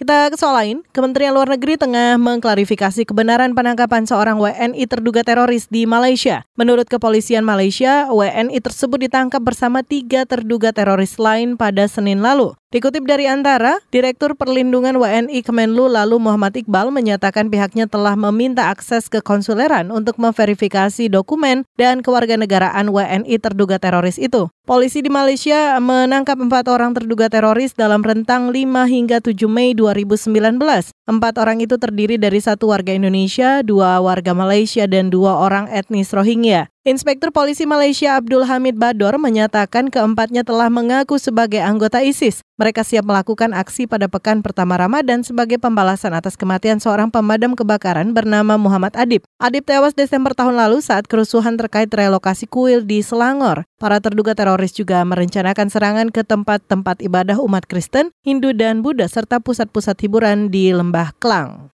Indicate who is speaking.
Speaker 1: Kita ke soal lain, Kementerian Luar Negeri tengah mengklarifikasi kebenaran penangkapan seorang WNI terduga teroris di Malaysia. Menurut kepolisian Malaysia, WNI tersebut ditangkap bersama tiga terduga teroris lain pada Senin lalu. Dikutip dari Antara, Direktur Perlindungan WNI Kemenlu lalu Muhammad Iqbal menyatakan pihaknya telah meminta akses ke konsuleran untuk memverifikasi dokumen dan kewarganegaraan WNI terduga teroris itu. Polisi di Malaysia menangkap empat orang terduga teroris dalam rentang 5 hingga 7 Mei 2019. Empat orang itu terdiri dari satu warga Indonesia, dua warga Malaysia, dan dua orang etnis Rohingya. Inspektur Polisi Malaysia Abdul Hamid Bador menyatakan keempatnya telah mengaku sebagai anggota ISIS. Mereka siap melakukan aksi pada pekan pertama Ramadan sebagai pembalasan atas kematian seorang pemadam kebakaran bernama Muhammad Adib. Adib tewas Desember tahun lalu saat kerusuhan terkait relokasi kuil di Selangor. Para terduga teroris juga merencanakan serangan ke tempat-tempat ibadah umat Kristen, Hindu, dan Buddha serta pusat-pusat hiburan di Lembah Klang.